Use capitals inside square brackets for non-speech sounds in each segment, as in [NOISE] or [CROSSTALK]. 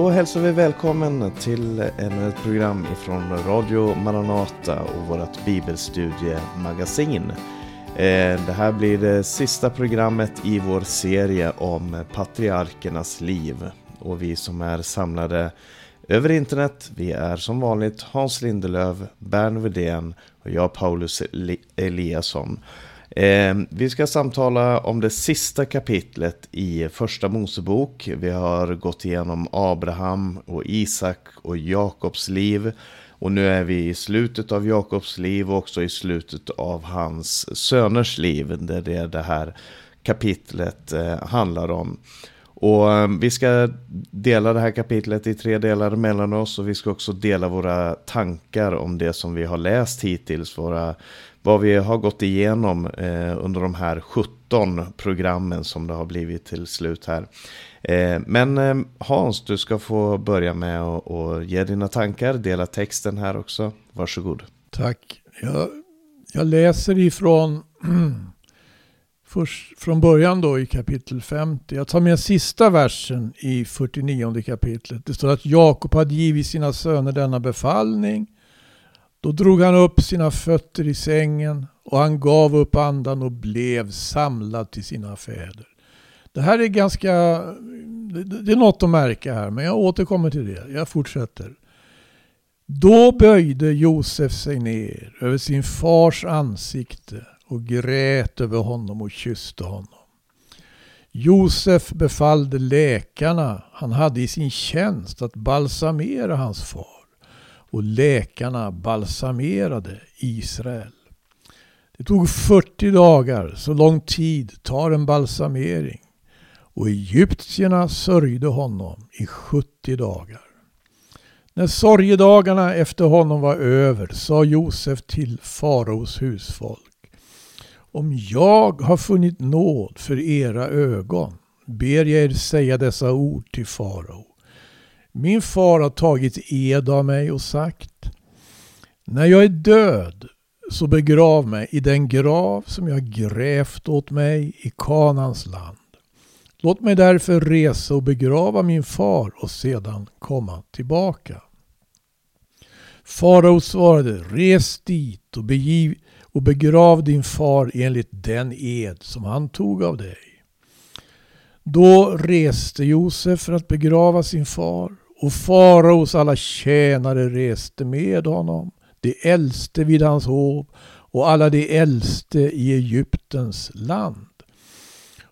Då hälsar vi välkommen till ännu ett program ifrån Radio Maranata och vårt bibelstudiemagasin. Eh, det här blir det sista programmet i vår serie om patriarkernas liv. Och vi som är samlade över internet, vi är som vanligt Hans Lindelöv, Bern Wedén och jag Paulus Eliasson. Eh, vi ska samtala om det sista kapitlet i första Mosebok. Vi har gått igenom Abraham och Isak och Jakobs liv. Och nu är vi i slutet av Jakobs liv och också i slutet av hans söners liv. Där det det här kapitlet eh, handlar om. Och eh, vi ska dela det här kapitlet i tre delar mellan oss och vi ska också dela våra tankar om det som vi har läst hittills. Våra vad vi har gått igenom eh, under de här 17 programmen som det har blivit till slut här. Eh, men eh, Hans, du ska få börja med att ge dina tankar, dela texten här också. Varsågod. Tack. Jag, jag läser ifrån [CLEARS THROAT] först, från början då i kapitel 50. Jag tar med sista versen i 49 kapitlet. Det står att Jakob hade givit sina söner denna befallning då drog han upp sina fötter i sängen och han gav upp andan och blev samlad till sina fäder. Det här är ganska, det är något att märka här, men jag återkommer till det. Jag fortsätter. Då böjde Josef sig ner över sin fars ansikte och grät över honom och kysste honom. Josef befallde läkarna han hade i sin tjänst att balsamera hans far och läkarna balsamerade Israel. Det tog 40 dagar, så lång tid tar en balsamering. Och egyptierna sörjde honom i 70 dagar. När sorgedagarna efter honom var över sa Josef till faraos husfolk. Om jag har funnit nåd för era ögon ber jag er säga dessa ord till farao. Min far har tagit ed av mig och sagt När jag är död så begrav mig i den grav som jag grävt åt mig i Kanans land. Låt mig därför resa och begrava min far och sedan komma tillbaka. Farao svarade, res dit och, begiv, och begrav din far enligt den ed som han tog av dig. Då reste Josef för att begrava sin far och faraos alla tjänare reste med honom, de äldste vid hans hov och alla de äldste i Egyptens land.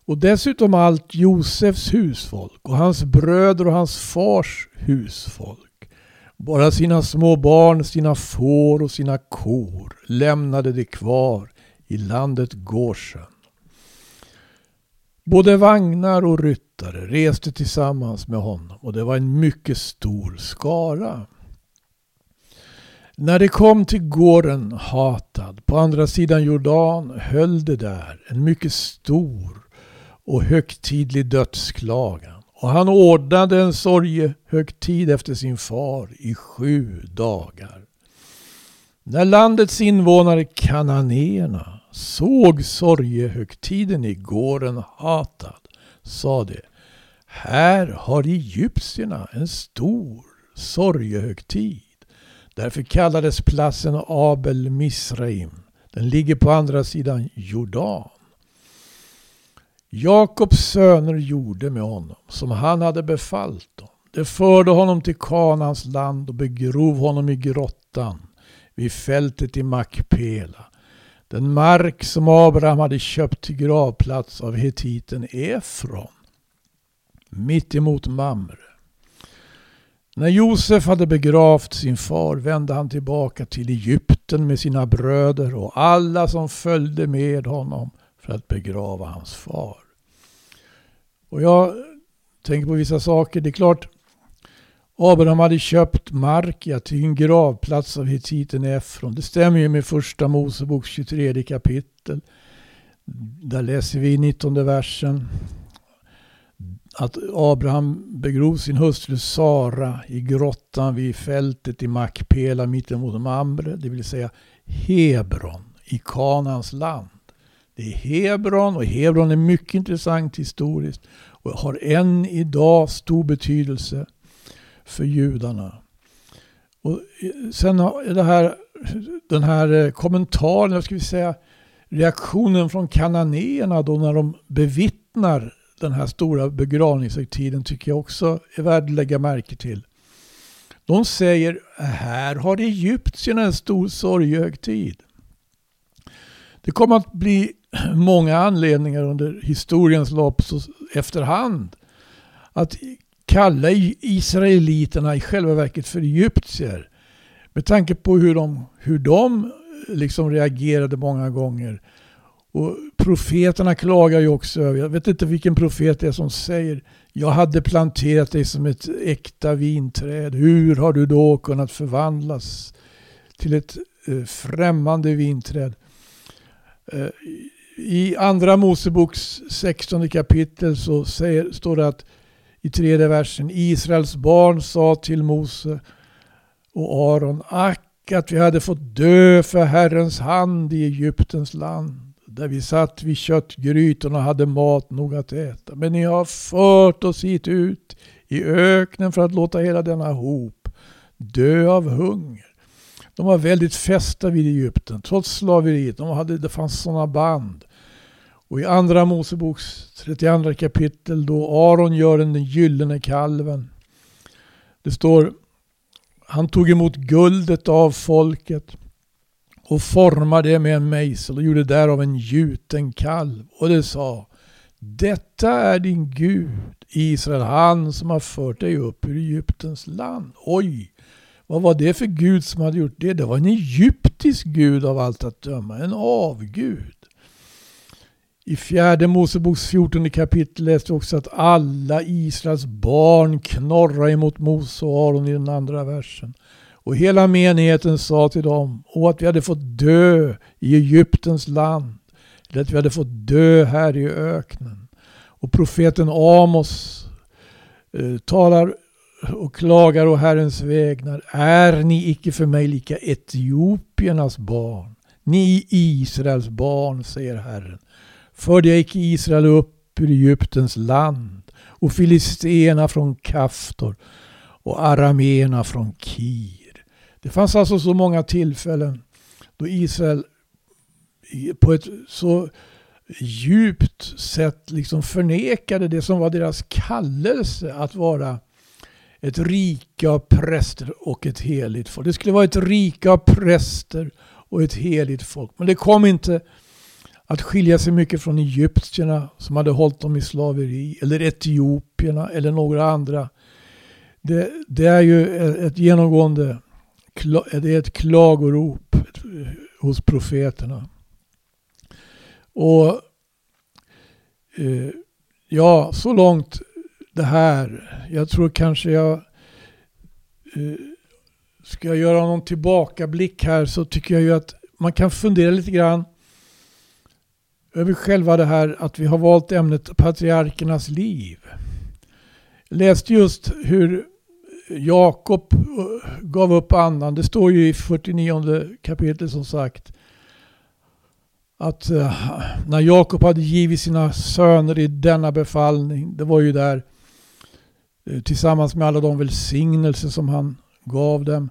Och dessutom allt Josefs husfolk och hans bröder och hans fars husfolk. Bara sina små barn, sina får och sina kor lämnade de kvar i landet Goshen. Både vagnar och ryttare reste tillsammans med honom och det var en mycket stor skara. När de kom till gården Hatad på andra sidan Jordan höll det där en mycket stor och högtidlig dödsklagan. Och han ordnade en sorgehögtid efter sin far i sju dagar. När landets invånare kananéerna såg sorgehögtiden i gården Hatad sa de Här har egyptierna en stor sorgehögtid. Därför kallades platsen Abel Misraim. Den ligger på andra sidan Jordan. Jakobs söner gjorde med honom som han hade befallt dem. De förde honom till Kanans land och begrov honom i grottan vid fältet i Makpela den mark som Abraham hade köpt till gravplats av hetiten Efron, mitt emot Mamre. När Josef hade begravt sin far vände han tillbaka till Egypten med sina bröder och alla som följde med honom för att begrava hans far. Och jag tänker på vissa saker. Det är klart, Abraham hade köpt mark ja, till en gravplats av hetiten Efron. Det stämmer ju med första Moseboks 23 kapitel. Där läser vi i 19 versen att Abraham begrov sin hustru Sara i grottan vid fältet i Makpela mittemot Mamre, det vill säga Hebron i Kanans land. Det är Hebron och Hebron är mycket intressant historiskt och har än idag stor betydelse för judarna. Och eh, sen det här, den här eh, kommentaren, jag ska säga reaktionen från kananéerna då när de bevittnar den här stora begravningshögtiden tycker jag också är värd att lägga märke till. De säger här har Egyptierna en stor sorgehögtid. Det kommer att bli många anledningar under historiens lopp så efterhand att kalla israeliterna i själva verket för egyptier. Med tanke på hur de, hur de eh, liksom reagerade många gånger. Och profeterna klagar ju också över, jag vet inte vilken profet det är som säger Jag hade planterat dig som ett äkta vinträd. Hur har du då kunnat förvandlas till ett eh, främmande vinträd? Eh, I andra Moseboks 16 kapitel så säger, står det att i tredje versen Israels barn sa till Mose och Aron Ack att vi hade fått dö för Herrens hand i Egyptens land där vi satt vid köttgrytorna och hade mat nog att äta. Men ni har fört oss hit ut i öknen för att låta hela denna hop dö av hunger. De var väldigt fästa vid Egypten, trots slaveriet. De hade, det fanns sådana band. Och i andra Moseboks 32 kapitel då Aron gör den gyllene kalven. Det står, han tog emot guldet av folket och formade det med en mejsel och gjorde därav en gjuten kalv. Och det sa Detta är din Gud, Israel, han som har fört dig upp ur Egyptens land. Oj, vad var det för Gud som hade gjort det? Det var en egyptisk Gud av allt att döma, en avgud. I fjärde Moseboks 14 kapitel läste vi också att alla Israels barn knorrade emot Mose och Aron i den andra versen. Och hela menigheten sa till dem, och att vi hade fått dö i Egyptens land, eller att vi hade fått dö här i öknen. Och profeten Amos eh, talar och klagar å Herrens vägnar. Är ni icke för mig lika Etiopiernas barn? Ni Israels barn, säger Herren. Förde jag icke Israel upp ur Egyptens land och filisterna från Kaftor och arameerna från Kir. Det fanns alltså så många tillfällen då Israel på ett så djupt sätt liksom förnekade det som var deras kallelse att vara ett rike av präster och ett heligt folk. Det skulle vara ett rike av präster och ett heligt folk. Men det kom inte att skilja sig mycket från egyptierna som hade hållit dem i slaveri eller etiopierna eller några andra. Det, det är ju ett genomgående det är ett klagorop hos profeterna. Och eh, ja, så långt det här. Jag tror kanske jag eh, ska jag göra någon tillbakablick här så tycker jag ju att man kan fundera lite grann över själva det här att vi har valt ämnet patriarkernas liv. Jag läste just hur Jakob eh, gav upp andan. Det står ju i 49 kapitlet som sagt att eh, när Jakob hade givit sina söner i denna befallning, det var ju där eh, tillsammans med alla de välsignelser som han gav dem,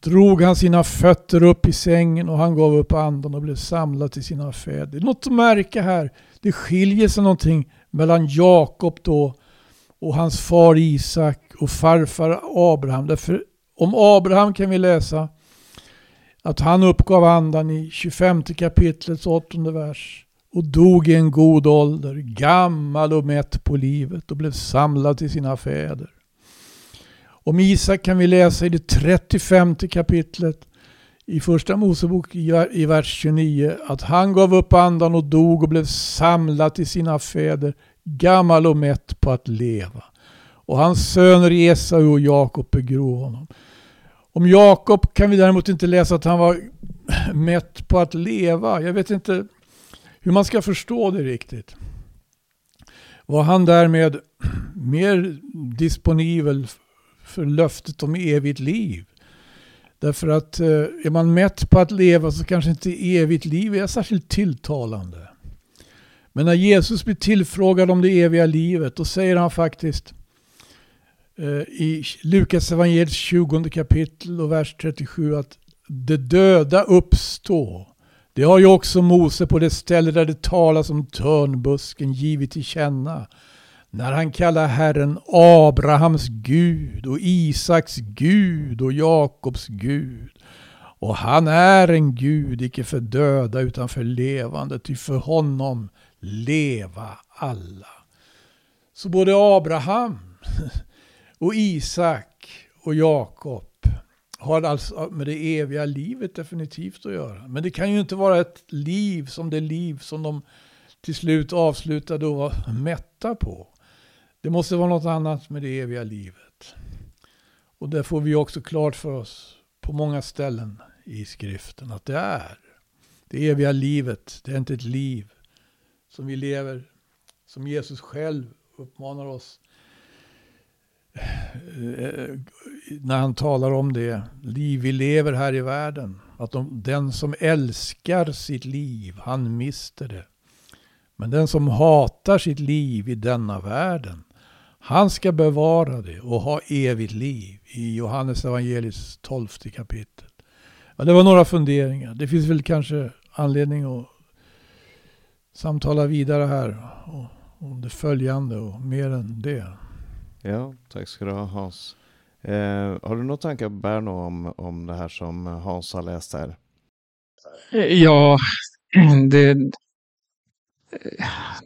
drog han sina fötter upp i sängen och han gav upp andan och blev samlad till sina fäder. Det är något att märka här. Det skiljer sig någonting mellan Jakob då och hans far Isak och farfar Abraham. Därför om Abraham kan vi läsa att han uppgav andan i 25 kapitlets åttonde vers och dog i en god ålder, gammal och mätt på livet och blev samlad till sina fäder. Om Isak kan vi läsa i det 35 kapitlet i första Mosebok i vers 29 att han gav upp andan och dog och blev samlad till sina fäder, gammal och mätt på att leva. Och hans söner Esau och Jakob begrov honom. Om Jakob kan vi däremot inte läsa att han var [CLEARS THROAT] mätt på att leva. Jag vet inte hur man ska förstå det riktigt. Var han därmed [CLEARS THROAT] mer disponibel för löftet om evigt liv? Därför att eh, är man mätt på att leva så kanske inte evigt liv är särskilt tilltalande. Men när Jesus blir tillfrågad om det eviga livet då säger han faktiskt eh, i Lukas evangeliets 20 kapitel och vers 37 att det döda uppstå. Det har ju också Mose på det ställe där det talas om törnbusken givit till känna. När han kallar Herren Abrahams Gud och Isaks Gud och Jakobs Gud. Och han är en Gud, icke för döda utan för levande, ty för honom leva alla. Så både Abraham [LAUGHS] och Isak och Jakob har alltså med det eviga livet definitivt att göra. Men det kan ju inte vara ett liv som det liv som de till slut avslutade och var mätta på. Det måste vara något annat med det eviga livet. Och det får vi också klart för oss på många ställen i skriften att det är. Det eviga livet, det är inte ett liv som vi lever, som Jesus själv uppmanar oss eh, när han talar om det liv vi lever här i världen. Att de, den som älskar sitt liv, han mister det. Men den som hatar sitt liv i denna världen, han ska bevara det och ha evigt liv i Johannes evangeliets tolfte kapitel. Ja, det var några funderingar. Det finns väl kanske anledning att samtala vidare här om det följande och mer än det. Ja, tack ska du ha Hans. Eh, har du några tankar Berno om, om det här som Hans har läst här? Ja, [CLEARS THROAT] det,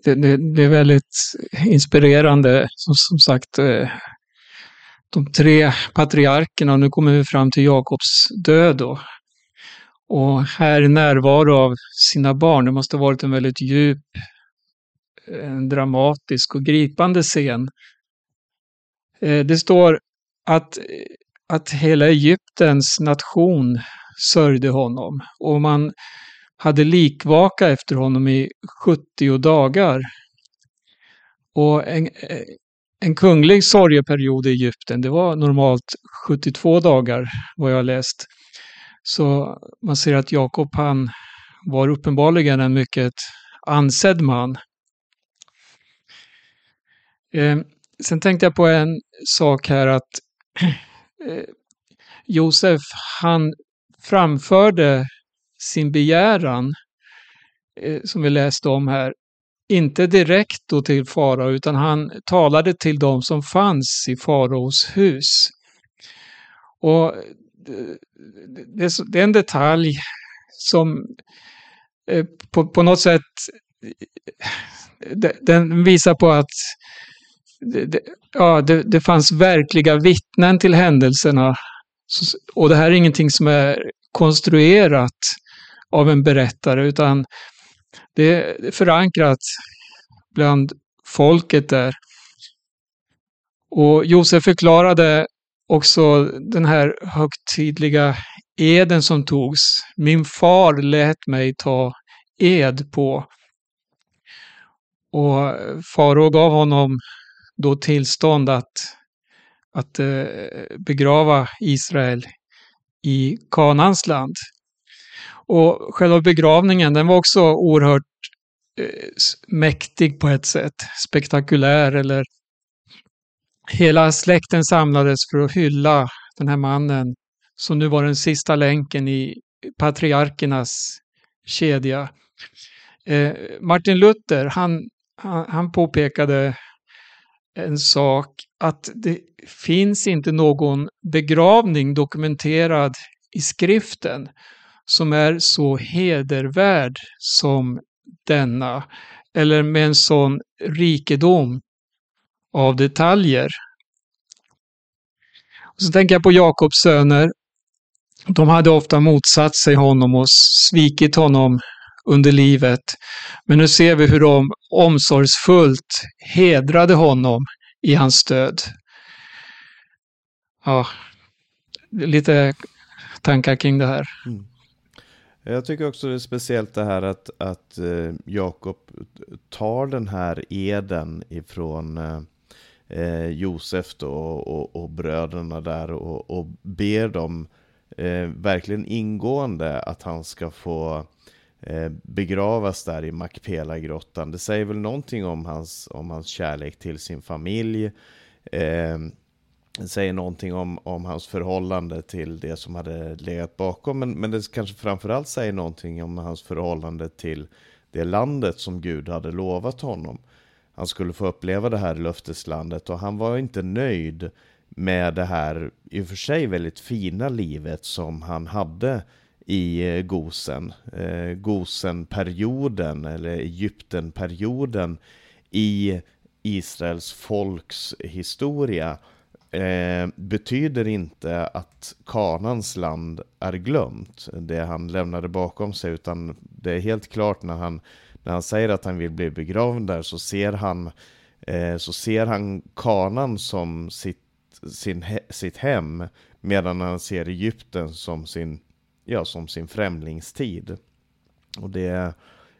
det, det, det är väldigt inspirerande. Som, som sagt, eh, de tre patriarkerna, nu kommer vi fram till Jakobs död då. Och här närvaro av sina barn, det måste ha varit en väldigt djup, eh, en dramatisk och gripande scen. Eh, det står att, att hela Egyptens nation sörjde honom och man hade likvaka efter honom i 70 dagar. Och en, en kunglig sorgeperiod i Egypten, det var normalt 72 dagar vad jag har läst. Så man ser att Jakob han var uppenbarligen en mycket ansedd man. Eh, sen tänkte jag på en sak här att [CLEARS THROAT] eh, Josef han framförde sin begäran eh, som vi läste om här, inte direkt då till farao utan han talade till dem som fanns i faraos hus. Och eh, det är en detalj som eh, på, på något sätt den visar på att det, ja, det, det fanns verkliga vittnen till händelserna. Och det här är ingenting som är konstruerat av en berättare utan det är förankrat bland folket där. Och Josef förklarade också den här högtidliga eden som togs. Min far lät mig ta ed på. Och farao gav honom då tillstånd att, att eh, begrava Israel i Kanans land. Och själva begravningen den var också oerhört eh, mäktig på ett sätt, spektakulär eller Hela släkten samlades för att hylla den här mannen som nu var den sista länken i patriarkernas kedja. Eh, Martin Luther, han, han, han påpekade en sak att det finns inte någon begravning dokumenterad i skriften som är så hedervärd som denna, eller med en sån rikedom av detaljer. Och så tänker jag på Jakobs söner. De hade ofta motsatt sig honom och svikit honom under livet. Men nu ser vi hur de omsorgsfullt hedrade honom i hans död. Ja, lite tankar kring det här. Mm. Jag tycker också det är speciellt det här att, att eh, Jakob tar den här eden ifrån eh, Josef då och, och, bröderna där och, och ber dem eh, verkligen ingående att han ska få eh, begravas där i Makpela-grottan. Det säger väl någonting om hans, om hans kärlek till sin familj. Eh, Säger någonting om, om hans förhållande till det som hade legat bakom. Men, men det kanske framförallt säger någonting om hans förhållande till det landet som Gud hade lovat honom. Han skulle få uppleva det här löfteslandet och han var inte nöjd med det här i och för sig väldigt fina livet som han hade i eh, Gosen. Eh, Gosenperioden eller Egyptenperioden i Israels folks historia eh, betyder inte att Kanans land är glömt, det han lämnade bakom sig, utan det är helt klart när han, när han säger att han vill bli begravd där så ser han, eh, så ser han Kanan som sitt, sin, sitt hem, medan han ser Egypten som sin, ja, som sin främlingstid. Och det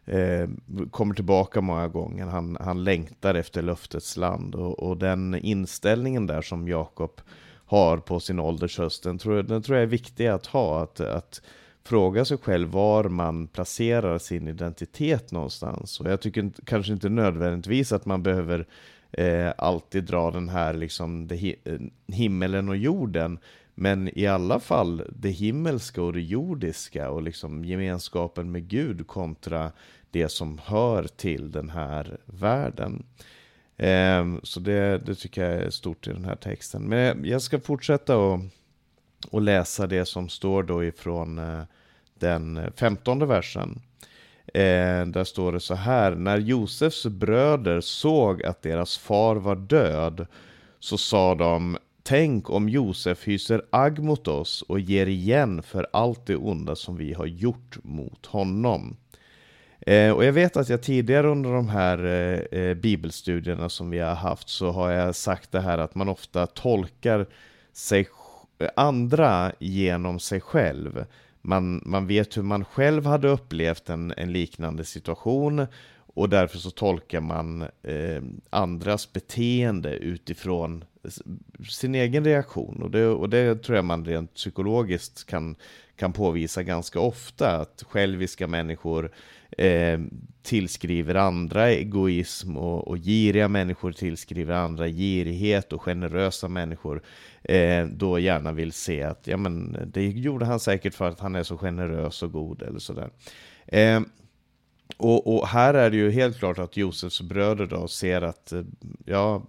eh, kommer tillbaka många gånger. Han, han längtar efter löftets land och, och den inställningen där som Jakob har på sin ålders höst, den tror, den tror jag är viktig att ha. Att, att fråga sig själv var man placerar sin identitet någonstans. Och jag tycker kanske inte nödvändigtvis att man behöver eh, alltid dra den här liksom det, eh, himmelen och jorden. Men i alla fall det himmelska och det jordiska och liksom gemenskapen med Gud kontra det som hör till den här världen. Ehm, så det, det tycker jag är stort i den här texten. Men jag ska fortsätta och, och läsa det som står då ifrån eh, den femtonde versen. Ehm, där står det så här. När Josefs bröder såg att deras far var död så sa de Tänk om Josef hyser agg mot oss och ger igen för allt det onda som vi har gjort mot honom. Eh, och jag vet att jag tidigare under de här eh, eh bibelstudierna som vi har haft så har jag sagt det här att man ofta tolkar sig andra genom sig själv. Man, man vet hur man själv hade upplevt en, en liknande situation och därför så tolkar man eh, andras beteende utifrån sin egen reaktion. Och det, och det tror jag man rent psykologiskt kan, kan påvisa ganska ofta. Att själviska människor eh, tillskriver andra egoism och, och giriga människor tillskriver andra girighet och generösa människor eh, då gärna vill se att ja, men, det gjorde han säkert för att han är så generös och god eller sådär. Eh, och, och, här är det ju helt klart att Josefs bröder då ser att eh, ja,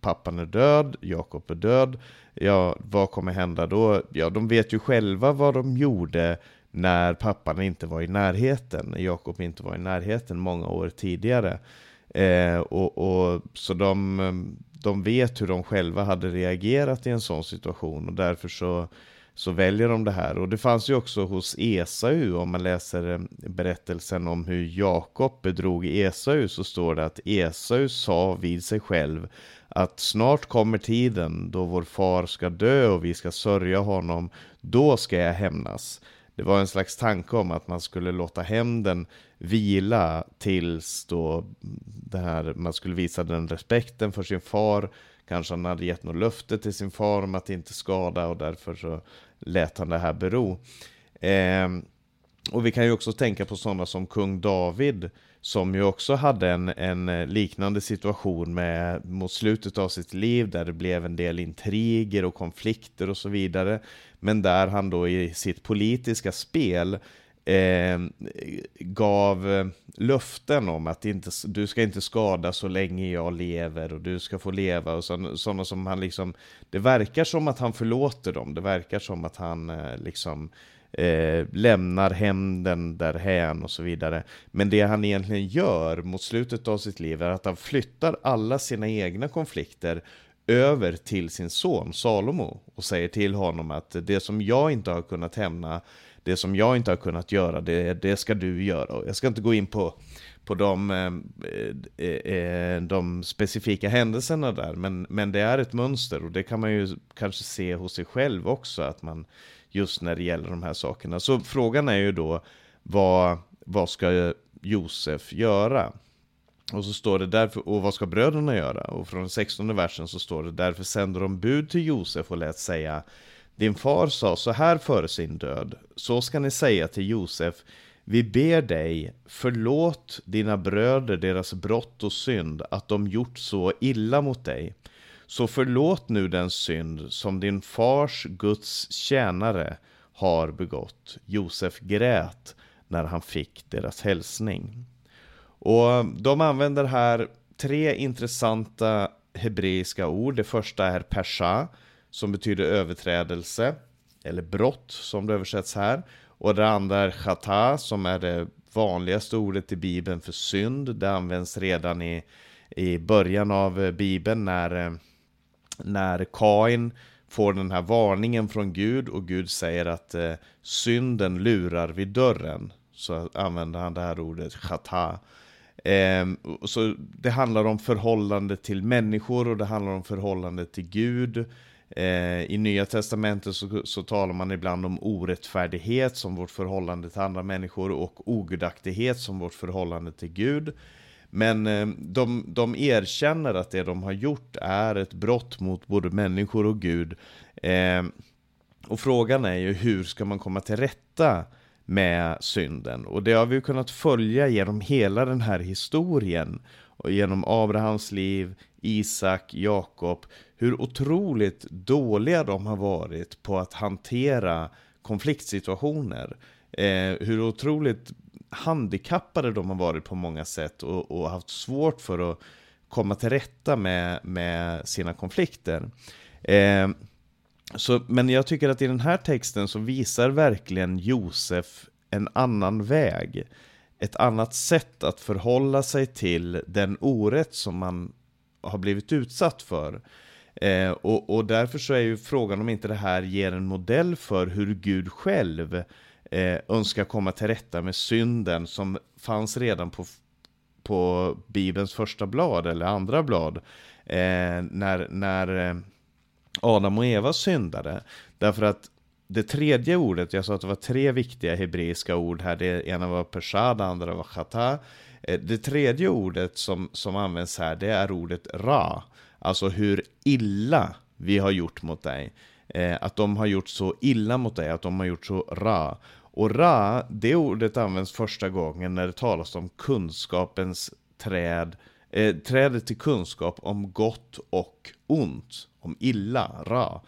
pappan är död, Jakob är död. Ja, vad kommer hända då? Ja, de vet ju själva vad de gjorde när pappan inte var i närheten, när Jakob inte var i närheten många år tidigare. Eh, och, och, så de, de vet hur de själva hade reagerat i en sån situation och därför så, så väljer de det här. Och det fanns ju också hos Esau, om man läser eh, berättelsen om hur Jakob bedrog Esau, så står det att Esau sa vid sig själv att snart kommer tiden då vår far ska dö och vi ska sörja honom, då ska jag hämnas det var en slags tanke om att man skulle låta hämnden vila tills då det här, man skulle visa den respekten för sin far. Kanske han hade gett något löfte till sin far om att inte skada och därför så lät han det här bero. Eh, och vi kan ju också tänka på sådana som kung David som ju också hade en, en eh, liknande situation med, mot slutet av sitt liv där det blev en del intriger och konflikter och så vidare. Men där han då i sitt politiska spel Ehm, eh, gav löften om att inte, du ska inte skada så länge jag lever och du ska få leva och sådana som han liksom, det verkar som att han förlåter dem, det verkar som att han eh, liksom eh, lämnar hämnden därhän och så vidare. Men det han egentligen gör mot slutet av sitt liv är att han flyttar alla sina egna konflikter över till sin son Salomo och säger till honom att det som jag inte har kunnat hämna, det som jag inte har kunnat göra, det, det ska du göra. Jag ska inte gå in på, på de, ehm, eh, eh, eh, de specifika händelserna där, men, men det är ett mönster och det kan man ju kanske se hos sig själv också, att man just när det gäller de här sakerna. Så frågan är ju då, vad, vad ska Josef göra? Och så står det därför, och vad ska bröderna göra? Och från den 16 versen så står det därför sänder de bud till Josef och lät säga din far sa så här före sin död, så ska ni säga till Josef Vi ber dig, förlåt dina bröder deras brott och synd, att de gjort så illa mot dig. Så förlåt nu den synd som din fars Guds tjänare har begått. Josef grät när han fick deras hälsning. Och de använder här tre intressanta hebreiska ord. Det första är persha, som betyder överträdelse, eller brott som det översätts här. Och det andra är chata, som är det vanligaste ordet i Bibeln för synd. Det används redan i, i början av eh, Bibeln när, eh, när Kain får den här varningen från Gud och Gud säger att eh, synden lurar vid dörren. Så använder han det här ordet chata. Eh, så det handlar om förhållande till människor och det handlar om förhållande till Gud. Eh, I Nya Testamentet så, så talar man ibland om orättfärdighet som vårt förhållande till andra människor och ogudaktighet som vårt förhållande till Gud. Men eh, de, de erkänner att det de har gjort är ett brott mot både människor och Gud. Eh, och frågan är ju hur ska man komma till rätta med synden? Och det har vi kunnat följa genom hela den här historien. Och genom Abrahams liv, Isak, Jakob. Hur otroligt dåliga de har varit på att hantera konfliktsituationer. Eh, hur otroligt handikappade de har varit på många sätt och, och haft svårt för att komma till rätta med, med sina konflikter. Eh, så, men jag tycker att i den här texten så visar verkligen Josef en annan väg. Ett annat sätt att förhålla sig till den orätt som man har blivit utsatt för. Eh, och, och därför så är ju frågan om inte det här ger en modell för hur Gud själv eh, önskar komma till rätta med synden som fanns redan på, på Bibelns första blad eller andra blad. Eh, när, när eh, Adam och Eva syndade. Därför att det tredje ordet, jag sa att det var tre viktiga hebreiska ord här. Det ena var pesha, det andra var chata. Eh, det tredje ordet som, som används här, det är ordet ra. Alltså hur illa vi har gjort mot dig. Eh, att de har gjort så illa mot dig, att de har gjort så ra. Och ra, det ordet används första gången när det talas om kunskapens träd, eh, trädet till kunskap om gott och ont, om illa, ra.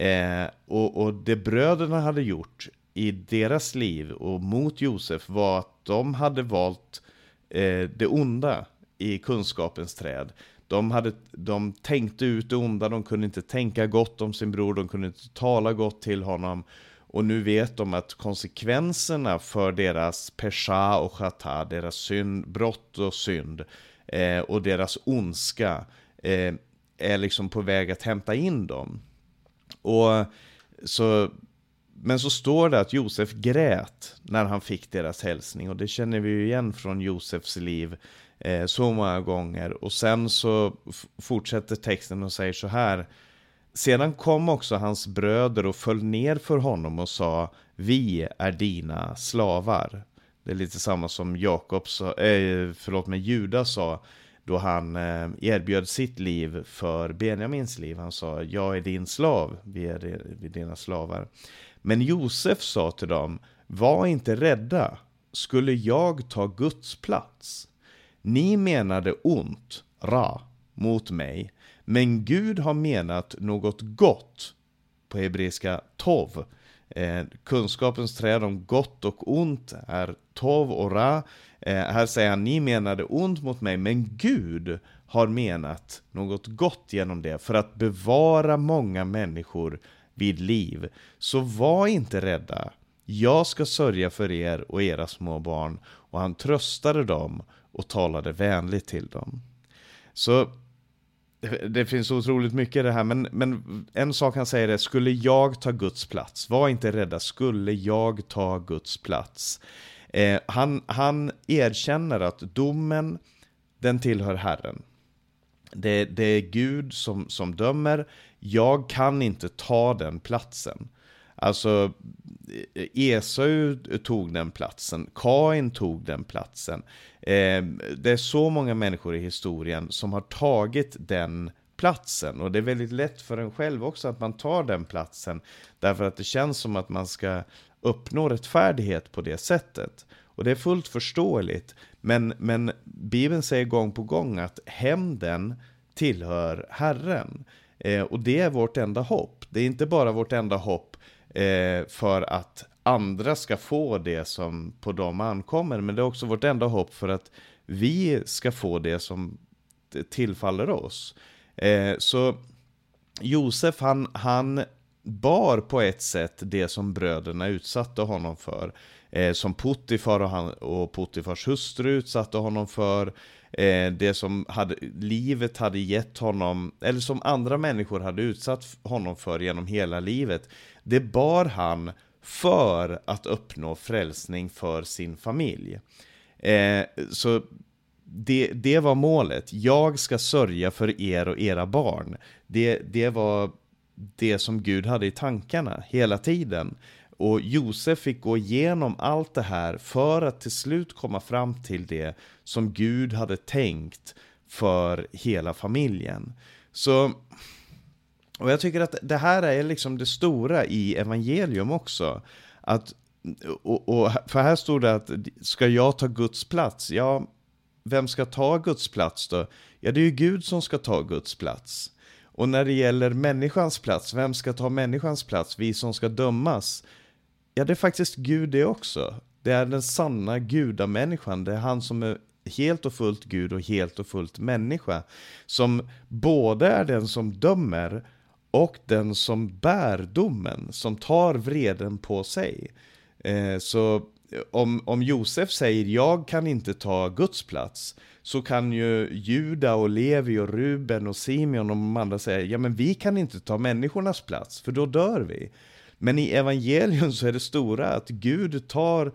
Eh, och, och det bröderna hade gjort i deras liv och mot Josef var att de hade valt eh, det onda i kunskapens träd. De, hade, de tänkte ut det onda, de kunde inte tänka gott om sin bror, de kunde inte tala gott till honom. Och nu vet de att konsekvenserna för deras pesha och chata, deras synd, brott och synd eh, och deras ondska eh, är liksom på väg att hämta in dem. Och så, men så står det att Josef grät när han fick deras hälsning och det känner vi ju igen från Josefs liv eh, så många gånger. Och sen så fortsätter texten och säger så här sedan kom också hans bröder och föll ner för honom och sa Vi är dina slavar. Det är lite samma som Jakob sa, eh, förlåt mig, Judas sa då han eh, erbjöd sitt liv för Benjamins liv. Han sa Jag är din slav, vi är dina slavar. Men Josef sa till dem Var inte rädda, skulle jag ta Guds plats? Ni menade ont, ra, mot mig men Gud har menat något gott, på hebreiska tov. Eh, kunskapens träd om gott och ont är tov och ra. Eh, här säger han, ni menade ont mot mig, men Gud har menat något gott genom det för att bevara många människor vid liv. Så var inte rädda. Jag ska sörja för er och era små barn. Och han tröstade dem och talade vänligt till dem. Så det, det, finns otroligt mycket i det här, men, men en sak han säger är, skulle jag ta Guds plats? Var inte rädda, skulle jag ta Guds plats? Eh, han, han erkänner att domen, den tillhör Herren. Det, det är Gud som, som dömer, jag kan inte ta den platsen. Alltså, eh, Esau eh, tog den platsen, Kain tog den platsen. Eh, det är så många människor i historien som har tagit den platsen. Och det är väldigt lätt för en själv också att man tar den platsen. Därför att det känns som att man ska uppnå rättfärdighet på det sättet. Och det är fullt förståeligt. Men, men Bibeln säger gång på gång att hämnden tillhör Herren. Eh, och det är vårt enda hopp. Det är inte bara vårt enda hopp eh, för att andra ska få det som på dem ankommer, men det är också vårt enda hopp för att vi ska få det som tillfaller oss. Eh, så Josef, han, han bar på ett sätt det som bröderna utsatte honom för. Eh, som Puttifar och, han, och Puttifars hustru utsatte honom för. Eh, det som hade, livet hade gett honom, eller som andra människor hade utsatt honom för genom hela livet. Det bar han för att uppnå frälsning för sin familj. Eh, så det, det var målet. Jag ska sörja för er och era barn. Det, det var det som Gud hade i tankarna hela tiden. Och Josef fick gå igenom allt det här för att till slut komma fram till det som Gud hade tänkt för hela familjen. Så, och jag tycker att det här är liksom det stora i evangelium också. Att, och, och, för här stod det att ska jag ta Guds plats? Ja, vem ska ta Guds plats då? Ja, det är ju Gud som ska ta Guds plats. Och när det gäller människans plats, vem ska ta människans plats? Vi som ska dömas? Ja, det är faktiskt Gud det också. Det är den sanna gudamänniskan, det är han som är helt och fullt Gud och helt och fullt människa. Som både är den som dömer och den som bär domen, som tar vreden på sig. Eh, så om, om Josef säger jag kan inte ta Guds plats så kan ju Juda och Levi och Ruben och Simeon och de andra säga ja men vi kan inte ta människornas plats för då dör vi. Men i evangelium så är det stora att Gud tar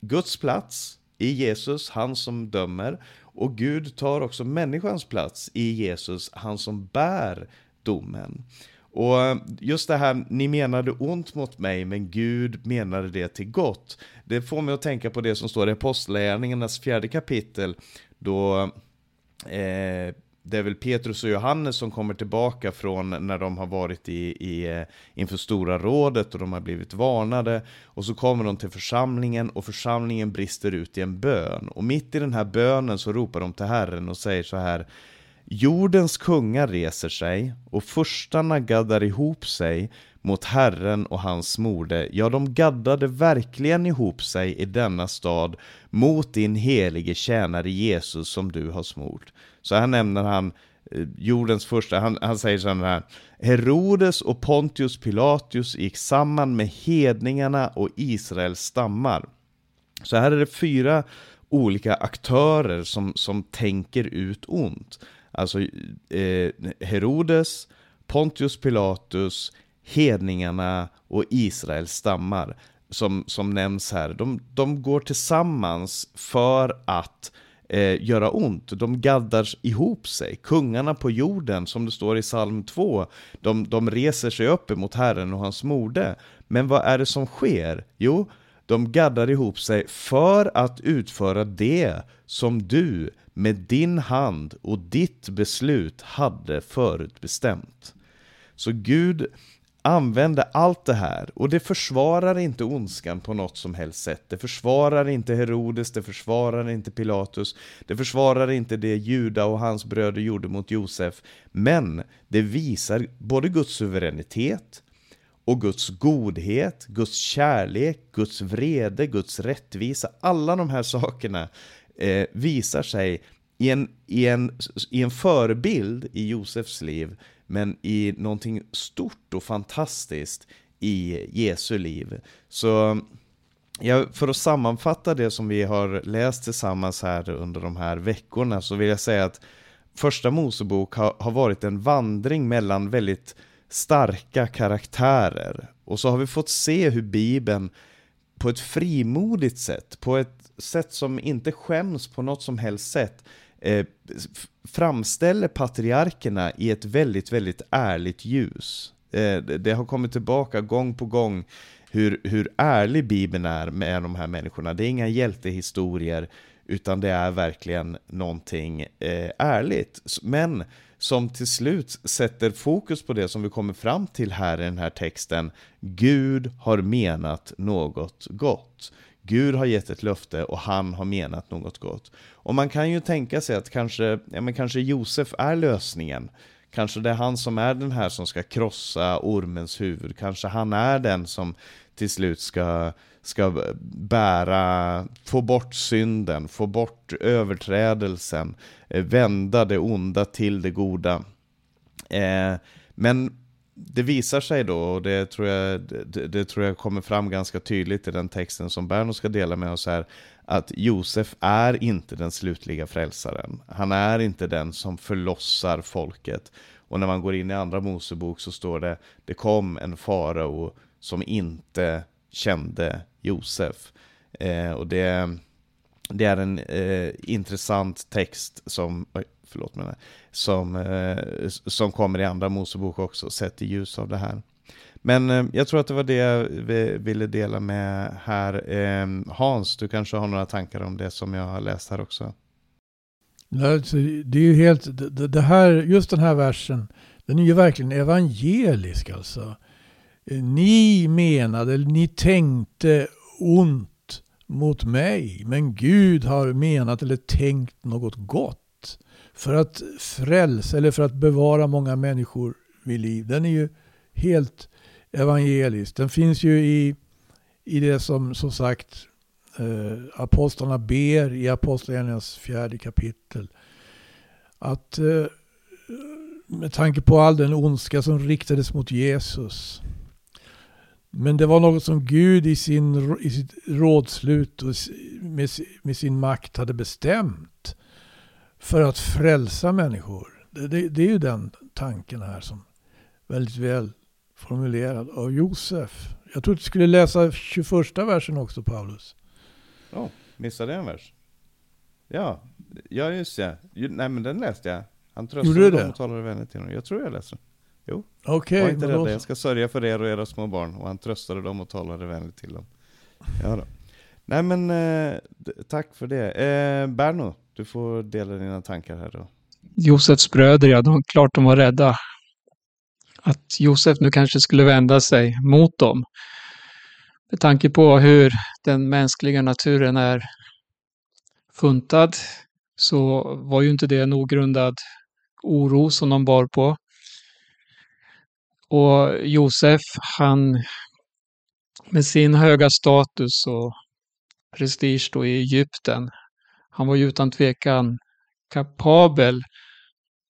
Guds plats i Jesus, han som dömer och Gud tar också människans plats i Jesus, han som bär domen. Och eh, just det här, ni menade ont mot mig, men Gud menade det till gott. Det får mig att tänka på det som står i Apostlagärningarnas fjärde kapitel, då eh, det är väl Petrus och Johannes som kommer tillbaka från när de har varit i, i, eh, inför Stora rådet och de har blivit varnade. Och så kommer de till församlingen och församlingen brister ut i en bön. Och mitt i den här bönen så ropar de till Herren och säger så här Jordens kungar reser sig och furstarna gaddar ihop sig mot Herren och hans morde. Ja, de gaddade verkligen ihop sig i denna stad mot din helige tjänare Jesus som du har smort. Så här nämner han eh, jordens första, han, han säger så här Herodes och Pontius Pilatus gick samman med hedningarna och Israels stammar. Så här är det fyra olika aktörer som, som tänker ut ont. Alltså eh, Herodes, Pontius Pilatus, hedningarna och Israels stammar som, som nämns här. De, de går tillsammans för att eh, göra ont. De gaddar ihop sig. Kungarna på jorden, som det står i psalm 2, de, de reser sig upp emot Herren och hans morde. Men vad är det som sker? Jo, de gaddar ihop sig för att utföra det som du med din hand och ditt beslut hade förutbestämt. Så Gud använde allt det här och det försvarar inte ondskan på något som helst sätt. Det försvarar inte Herodes, det försvarar inte Pilatus, det försvarar inte det Juda och hans bröder gjorde mot Josef. Men det visar både Guds suveränitet och Guds godhet, Guds kärlek, Guds vrede, Guds rättvisa. Alla de här sakerna eh, visar sig i en, i, en, i en förebild i Josefs liv, men i någonting stort och fantastiskt i Jesu liv. Så ja, för att sammanfatta det som vi har läst tillsammans här under de här veckorna så vill jag säga att Första Mosebok har, har varit en vandring mellan väldigt starka karaktärer. Och så har vi fått se hur Bibeln på ett frimodigt sätt, på ett sätt som inte skäms på något som helst sätt, eh, framställer patriarkerna i ett väldigt, väldigt ärligt ljus. Eh, det har kommit tillbaka gång på gång hur, hur ärlig Bibeln är med de här människorna. Det är inga hjältehistorier, utan det är verkligen någonting eh, ärligt. Men som till slut sätter fokus på det som vi kommer fram till här i den här texten. Gud har menat något gott. Gud har gett ett löfte och han har menat något gott. Och man kan ju tänka sig att kanske, ja, men kanske Josef är lösningen. Kanske det är han som är den här som ska krossa ormens huvud. Kanske han är den som till slut ska, ska bära, få bort synden, få bort överträdelsen, eh, vända det onda till det goda. Eh, men det visar sig då, och det tror, jag, det, det, tror jag kommer fram ganska tydligt i den texten som Berno ska dela med oss här, att Josef är inte den slutliga frälsaren. Han är inte den som förlossar folket. Och när man går in i andra Mosebok så står det, det kom en farao som inte kände Josef. Eh, och det, det är en eh, intressant text som, förlåt mig, eh, som, eh, som kommer i andra Mosebok också, sett i ljus av det här. Men eh, jag tror att det var det jag ville dela med här. Ehm, Hans, du kanske har några tankar om det som jag har läst här också? Alltså, det är ju helt, det här, just den här versen, den är ju verkligen evangelisk alltså. Ni menade, ni tänkte ont mot mig, men Gud har menat eller tänkt något gott. För att frälsa eller för att bevara många människor vid liv. Den är ju helt evangelisk. Den finns ju i, i det som som sagt eh, apostlarna ber i Apostlagärningarnas fjärde kapitel. Att eh, med tanke på all den ondska som riktades mot Jesus. Men det var något som Gud i, sin, i sitt rådslut och med, med sin makt hade bestämt för att frälsa människor. Det, det, det är ju den tanken här som väldigt väl formulerad av Josef. Jag tror att du skulle läsa 21 versen också Paulus. Ja, oh, missade jag en vers? Ja, ja just ja. Nej men den läste jag. Han tröstade dem och talade vänligt till honom. Jag tror jag läste den. Jo. Okej. Okay, Var inte rädda, jag ska sörja för er och era små barn. Och han tröstade dem och talade vänligt till dem. Ja då. Nej men, eh, tack för det. Eh, Berno, du får dela dina tankar här då. Josefs bröder, ja, de, klart de var rädda. Att Josef nu kanske skulle vända sig mot dem. Med tanke på hur den mänskliga naturen är funtad så var ju inte det en ogrundad oro som de bar på. Och Josef, han med sin höga status och prestige då i Egypten, han var ju utan tvekan kapabel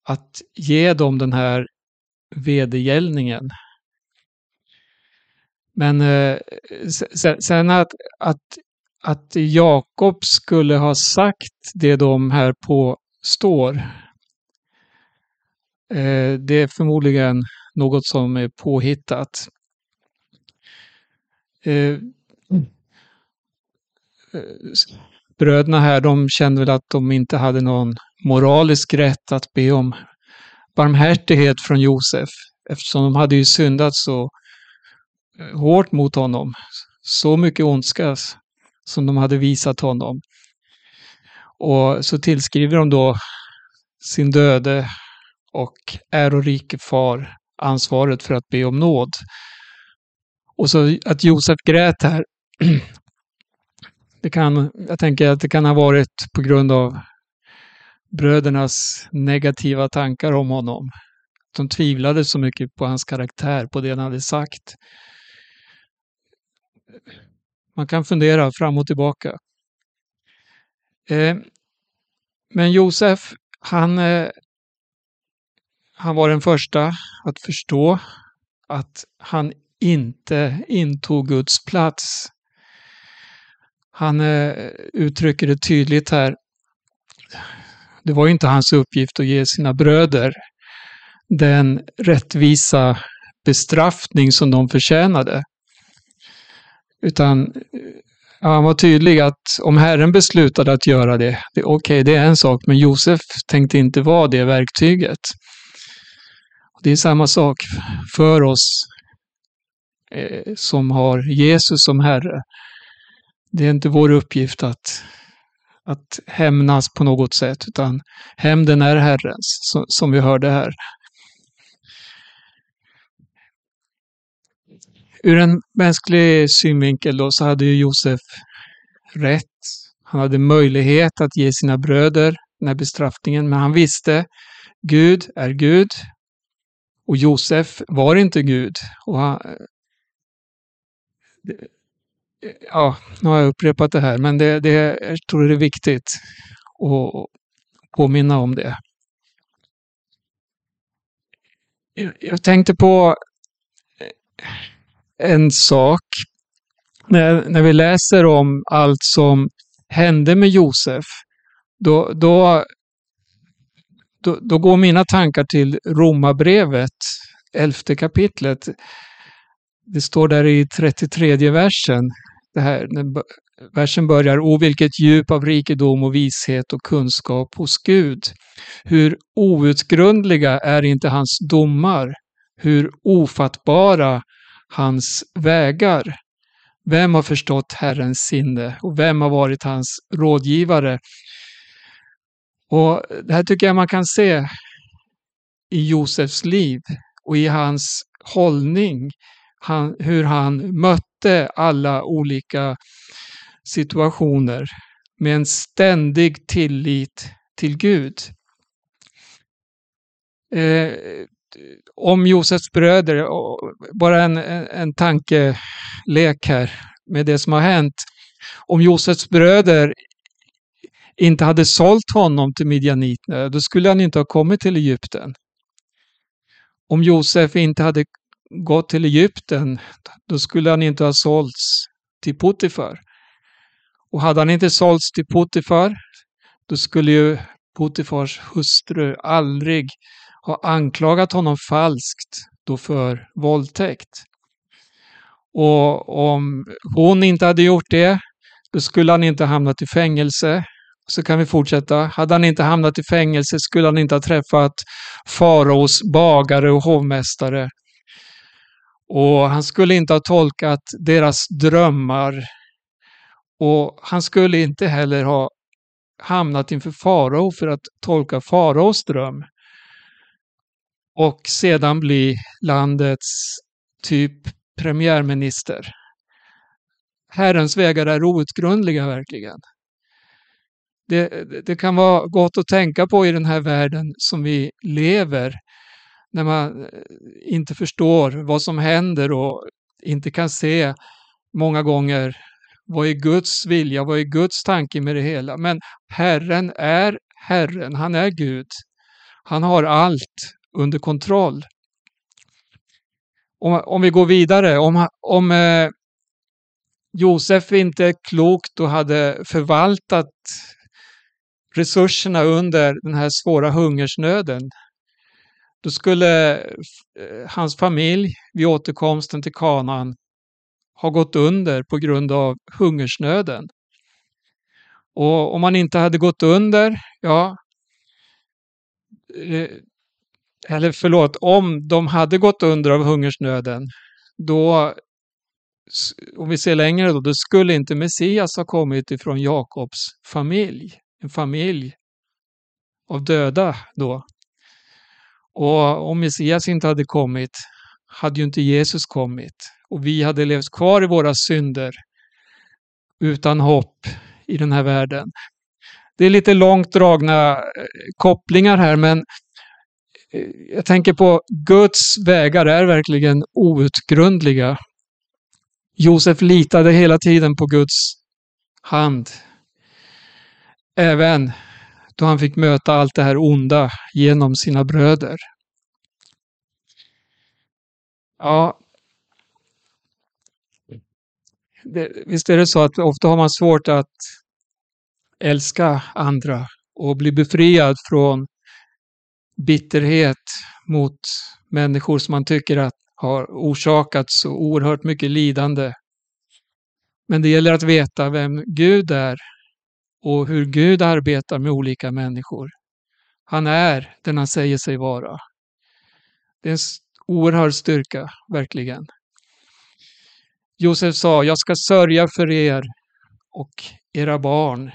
att ge dem den här vedergällningen. Men eh, sen att, att, att Jakob skulle ha sagt det de här påstår, eh, det är förmodligen något som är påhittat. Eh, bröderna här, de kände väl att de inte hade någon moralisk rätt att be om barmhärtighet från Josef eftersom de hade ju syndat så eh, hårt mot honom. Så mycket ondska som de hade visat honom. Och så tillskriver de då sin döde och ärorike far ansvaret för att be om nåd. Och så att Josef grät här. [CLEARS THROAT] Det kan, jag tänker att det kan ha varit på grund av brödernas negativa tankar om honom. De tvivlade så mycket på hans karaktär, på det han hade sagt. Man kan fundera fram och tillbaka. Eh, men Josef, han, eh, han var den första att förstå att han inte intog Guds plats. Han eh, uttrycker det tydligt här det var ju inte hans uppgift att ge sina bröder den rättvisa bestraffning som de förtjänade. Utan ja, han var tydlig att om Herren beslutade att göra det, det okej, okay, det är en sak, men Josef tänkte inte vara det verktyget. Det är samma sak för oss eh, som har Jesus som Herre. Det är inte vår uppgift att att hämnas på något sätt, utan hämnden är Herrens, som vi hörde här. Ur en mänsklig synvinkel då så hade ju Josef rätt. Han hade möjlighet att ge sina bröder den här bestraffningen, men han visste Gud är Gud Och Josef var inte Gud. Och han, ja, nu har jag upprepat det här, men det, det, jag tror det är viktigt att påminna om det. Jag tänkte på eh, en sak. När, när vi läser om allt som hände med Josef, då, då, då, då går mina tankar till Romarbrevet, elfte kapitlet. Det står där i 33 versen, det här, versen börjar, O vilket djup av rikedom och vishet och kunskap hos Gud. Hur outgrundliga är inte hans domar, hur ofattbara hans vägar. Vem har förstått Herrens sinne och vem har varit hans rådgivare? Och Det här tycker jag man kan se i Josefs liv och i hans hållning, han, hur han mötte alla olika situationer med en ständig tillit till Gud. Eh, om Josefs bröder, bara en, en tankelek här med det som har hänt. Om Josefs bröder inte hade sålt honom till midjaniterna, då skulle han inte ha kommit till Egypten. Om Josef inte hade gått till Egypten, då skulle han inte ha sålts till Potifar. Och hade han inte sålts till Potifar, då skulle ju Potifars hustru aldrig ha anklagat honom falskt då för våldtäkt. Och om hon inte hade gjort det, då skulle han inte hamnat i fängelse. Så kan vi fortsätta. Hade han inte hamnat i fängelse skulle han inte ha träffat faraos bagare och hovmästare. Och han skulle inte ha tolkat deras drömmar. Och han skulle inte heller ha hamnat inför farao för att tolka faraos dröm och sedan bli landets typ premiärminister. Herrens vägar är outgrundliga verkligen. Det, det, kan vara gott att tänka på i den här världen som vi lever, när man eh, inte förstår vad som händer och inte kan se många gånger vad är Guds vilja, vad är Guds tanke med det hela. Men Herren är Herren, han är Gud. Han har allt under kontroll. Om, om vi går vidare, om, om eh, Josef inte klokt och hade förvaltat resurserna under den här svåra hungersnöden, då skulle eh, hans familj vid återkomsten till Kanaan ha gått under på grund av hungersnöden. Och om man inte hade gått under, ja, eh, eller förlåt, om de hade gått under av hungersnöden, då, om vi ser längre då, då skulle inte Messias ha kommit ifrån Jakobs familj, en familj av döda då. Och om Messias inte hade kommit hade ju inte Jesus kommit och vi hade levt kvar i våra synder utan hopp i den här världen. Det är lite långt dragna eh, kopplingar här men eh, jag tänker på Guds vägar är verkligen outgrundliga. Josef litade hela tiden på Guds hand. Även då han fick möta allt det här onda genom sina bröder. Ja, det, visst är det så att ofta har man svårt att älska andra och bli befriad från bitterhet mot människor som man tycker att har orsakat så oerhört mycket lidande. Men det gäller att veta vem Gud är och hur Gud arbetar med olika människor. Han är den han säger sig vara. Det är en oerhörd styrka, verkligen. Josef sa, jag ska sörja för er och era barn.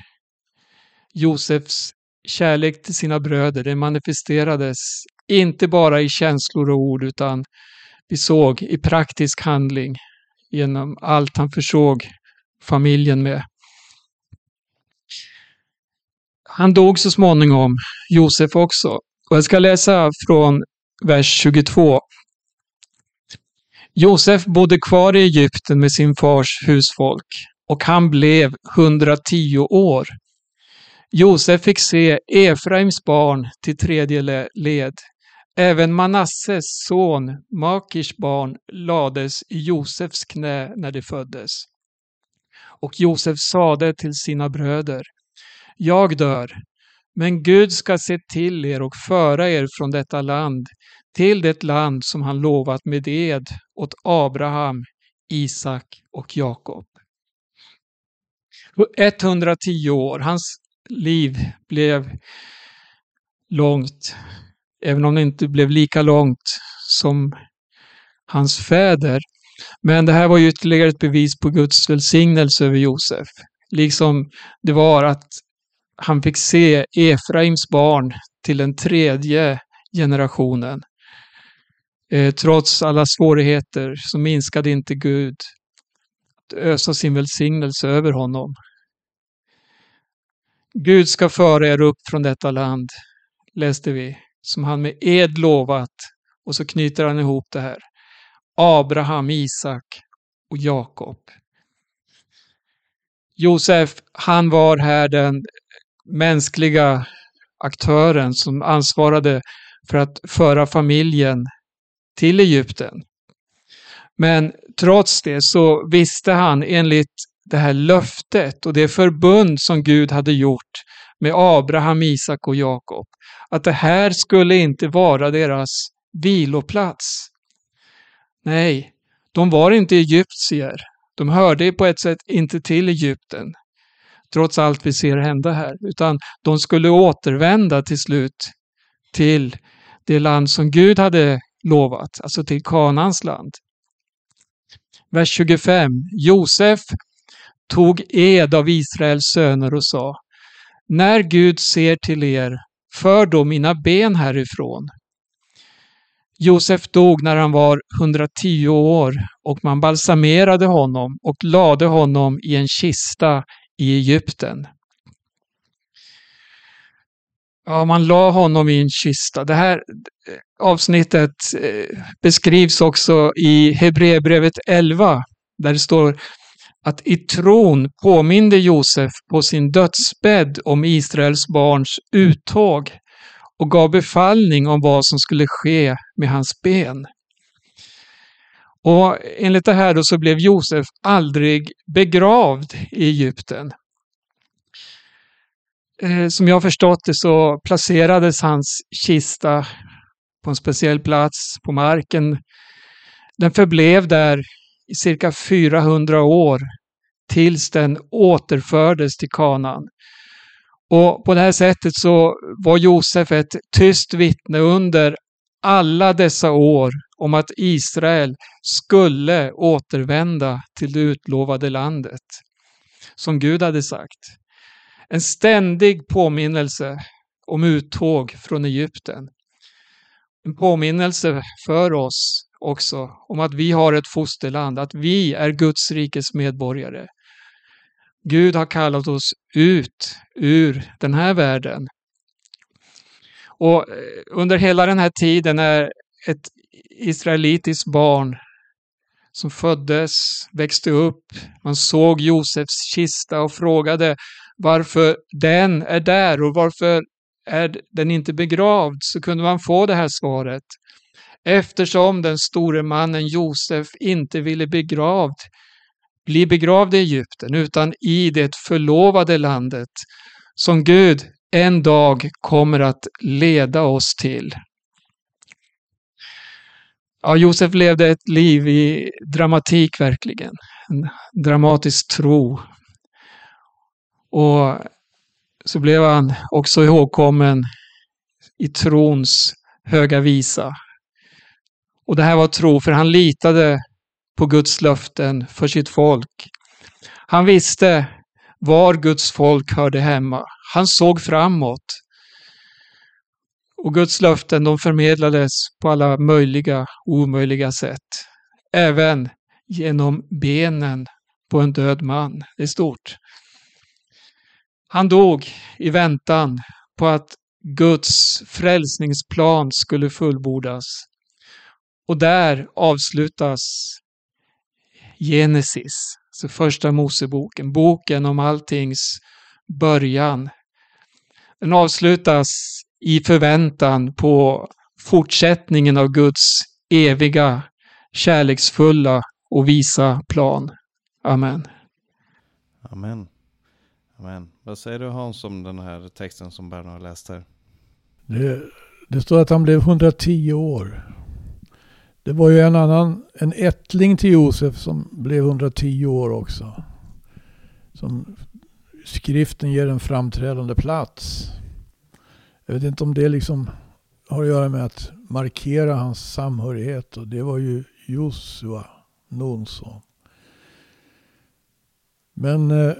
Josefs kärlek till sina bröder, det manifesterades inte bara i känslor och ord utan vi såg i praktisk handling genom allt han försåg familjen med. Han dog så småningom, Josef också. Och jag ska läsa från vers 22. Josef bodde kvar i Egypten med sin fars husfolk och han blev 110 år. Josef fick se Efraims barn till tredje led. Även Manasses son, Makirs barn, lades i Josefs knä när de föddes. Och Josef sade till sina bröder, jag dör, men Gud ska se till er och föra er från detta land till det land som han lovat med ed åt Abraham, Isak och Jakob. 110 år, hans liv blev långt, även om det inte blev lika långt som hans fäder. Men det här var ju ytterligare ett bevis på Guds välsignelse över Josef. Liksom det var att han fick se Efraims barn till den tredje generationen. Eh, trots alla svårigheter så minskade inte Gud att ösa sin välsignelse över honom. Gud ska föra er upp från detta land, läste vi, som han med ed lovat. Och så knyter han ihop det här. Abraham, Isak och Jakob. Josef, han var här den mänskliga aktören som ansvarade för att föra familjen till Egypten. Men trots det så visste han enligt det här löftet och det förbund som Gud hade gjort med Abraham, Isak och Jakob, att det här skulle inte vara deras viloplats. Nej, de var inte egyptier. De hörde på ett sätt inte till Egypten, trots allt vi ser hända här, utan de skulle återvända till slut till det land som Gud hade lovat, alltså till Kanans land. Vers 25. Josef tog ed av Israels söner och sa När Gud ser till er, för då mina ben härifrån. Josef dog när han var 110 år och man balsamerade honom och lade honom i en kista i Egypten. Ja, man la honom i en kista. Det här eh, avsnittet eh, beskrivs också i Hebreerbrevet 11, där det står att i tron påminde Josef på sin dödsbädd om Israels barns uttåg och gav befallning om vad som skulle ske med hans ben. Och enligt det här då så blev Josef aldrig begravd i Egypten. Eh, som jag förstått det så placerades hans kista på en speciell plats på marken. Den förblev där i cirka 400 år tills den återfördes till kanan. Och på det här sättet så var Josef ett tyst vittne under alla dessa år om att Israel skulle återvända till det utlovade landet. Som Gud hade sagt. En ständig påminnelse om uttåg från Egypten. En påminnelse för oss också om att vi har ett fosterland, att vi är Guds rikes medborgare. Gud har kallat oss ut ur den här världen. Och eh, under hela den här tiden är ett israelitiskt barn som föddes, växte upp. Man såg Josefs kista och frågade varför den är där och varför är den inte begravd så kunde man få det här svaret. Eftersom den store mannen Josef inte ville begravd, bli begravd i Egypten utan i det förlovade landet som Gud en dag kommer att leda oss till. Ja, Josef levde ett liv i dramatik verkligen. En dramatisk tro. Och så blev han också ihågkommen i trons höga visa. Och det här var tro, för han litade på Guds löften för sitt folk. Han visste var Guds folk hörde hemma. Han såg framåt. Och Guds löften de förmedlades på alla möjliga och omöjliga sätt. Även genom benen på en död man. Det är stort. Han dog i väntan på att Guds frälsningsplan skulle fullbordas. Och där avslutas Genesis, alltså första Moseboken, boken om alltings början. Den avslutas i förväntan på fortsättningen av Guds eviga, kärleksfulla och visa plan. Amen. Amen. Amen. Vad säger du Hans om den här texten som Berno har läst här? Det, det står att han blev 110 år. Det var ju en annan, en ättling till Josef som blev 110 år också. Som skriften ger en framträdande plats. Jag vet inte om det liksom har att göra med att markera hans samhörighet. Och det var ju Josua, Nuns son. Men eh,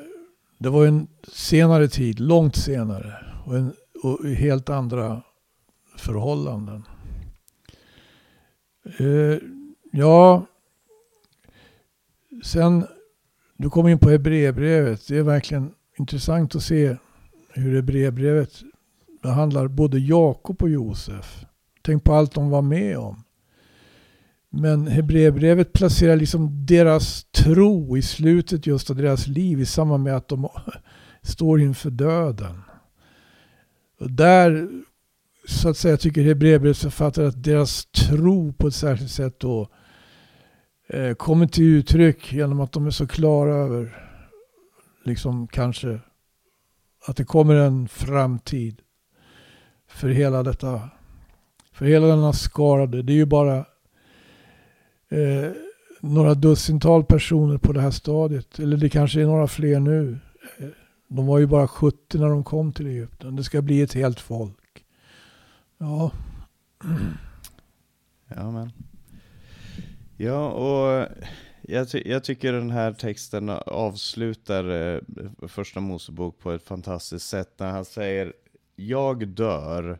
det var en senare tid, långt senare. Och, en, och helt andra förhållanden. Eh, ja, sen du kom in på Hebreerbrevet. Det är verkligen intressant att se hur Hebreerbrevet behandlar både Jakob och Josef. Tänk på allt de var med om. Men Hebreerbrevet placerar liksom deras tro i slutet just av deras liv i samband med att de [LAUGHS] står inför döden. Och där så att säga tycker Hebreerbrevets författare att deras tro på ett särskilt sätt då eh, kommer till uttryck genom att de är så klara över liksom kanske att det kommer en framtid för hela detta för hela denna skarade. Det är ju bara eh, några dussintal personer på det här stadiet. Eller det kanske är några fler nu. De var ju bara 70 när de kom till Egypten. Det ska bli ett helt folk. Ja. [CLEARS THROAT] Ja, men. Ja, och jag, ty jag, tycker den här texten avslutar eh, första Mosebok på ett fantastiskt sätt när han säger Jag dör,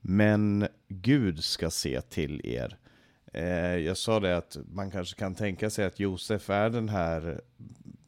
men Gud ska se till er. Eh, jag sa det att man kanske kan tänka sig att Josef är den här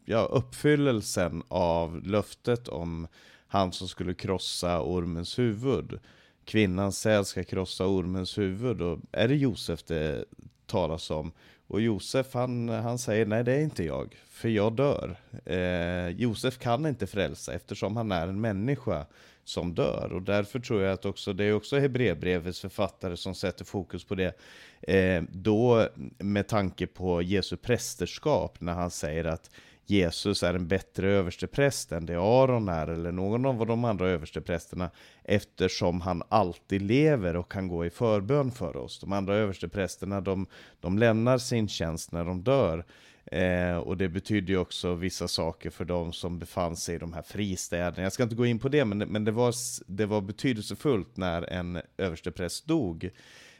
ja, uppfyllelsen av löftet om han som skulle krossa ormens huvud kvinnans säd ska krossa ormens huvud. Och är det Josef det talas om? Och Josef han, han säger nej det är inte jag, för jag dör. Eh, Josef kan inte frälsa eftersom han är en människa som dör. Och därför tror jag att också, det är också Hebreerbrevets författare som sätter fokus på det. Eh, då med tanke på Jesu prästerskap när han säger att Jesus är en bättre överstepräst än det Aron är eller någon av de andra översteprästerna eftersom han alltid lever och kan gå i förbön för oss. De andra översteprästerna de, de lämnar sin tjänst när de dör. Eh, och det betyder ju också vissa saker för de som befann sig i de här fristäderna. Jag ska inte gå in på det, men, men det, var, det var betydelsefullt när en överstepräst dog.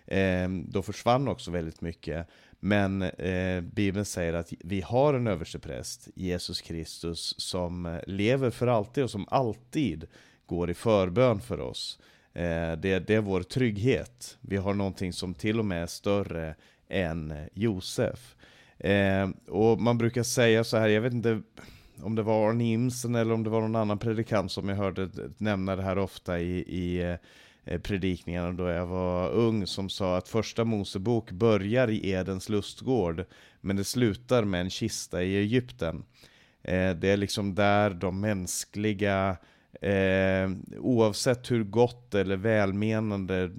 Eh, då försvann också väldigt mycket. Men eh, Bibeln säger att vi har en överstepräst, Jesus Kristus, som eh, lever för alltid och som alltid går i förbön för oss. Eh, det, det är vår trygghet. Vi har någonting som till och med är större än eh, Josef. Eh, och man brukar säga så här, jag vet inte om det var Arne Imsen eller om det var någon annan predikant som jag hörde nämna det här ofta i, i eh, Eh, predikningarna då jag var ung som sa att första Mosebok börjar i Edens lustgård men det slutar med en kista i Egypten. Eh, det är liksom där de mänskliga Eh, oavsett hur gott eller välmenande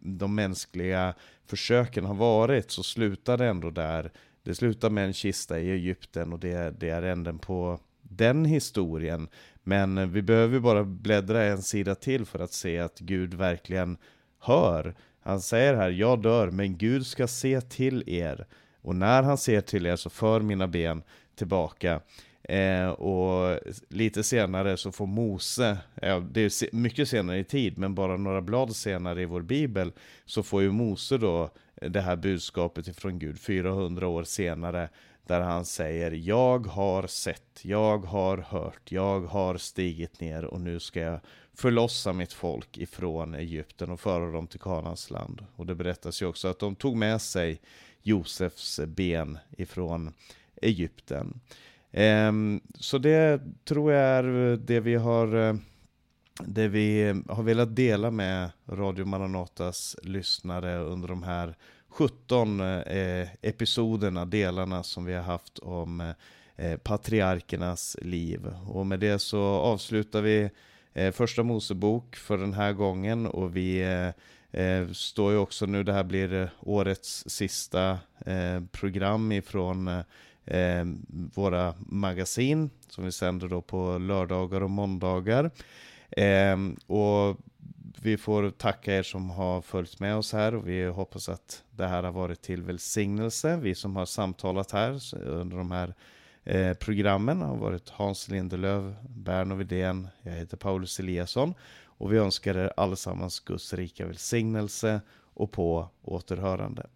de mänskliga försöken har varit så slutar det ändå där. Det slutar med en kista i Egypten och det, det är änden på den historien. Men vi behöver bara bläddra en sida till för att se att Gud verkligen hör. Han säger här, jag dör, men Gud ska se till er. Och när han ser till er så för mina ben tillbaka. Eh, och lite senare så får Mose, eh, det är mycket senare i tid, men bara några blad senare i vår bibel, så får ju Mose då det här budskapet ifrån Gud 400 år senare där han säger Jag har sett, jag har hört, jag har stigit ner och nu ska jag förlossa mitt folk ifrån Egypten och föra dem till Kanans land. Och det berättas ju också att de tog med sig Josefs ben ifrån Egypten. Ehm, så det tror jag är det vi har det vi har velat dela med Radio Maranatas lyssnare under de här 17 eh, episoderna, delarna som vi har haft om eh, eh, patriarkernas liv. Och med det så avslutar vi eh, första Mosebok för den här gången och vi eh, eh står ju också nu, det här blir eh, årets sista program ifrån våra magasin som vi sänder då på lördagar och måndagar. och vi får tacka er som har följt med oss här och vi hoppas att det här har varit till välsignelse. Vi som har samtalat här under de här eh, programmen har varit Hans Lindelöv, Berno Widén, jag heter Paulus Eliasson och vi önskar er allesammans Guds rika välsignelse och på återhörande.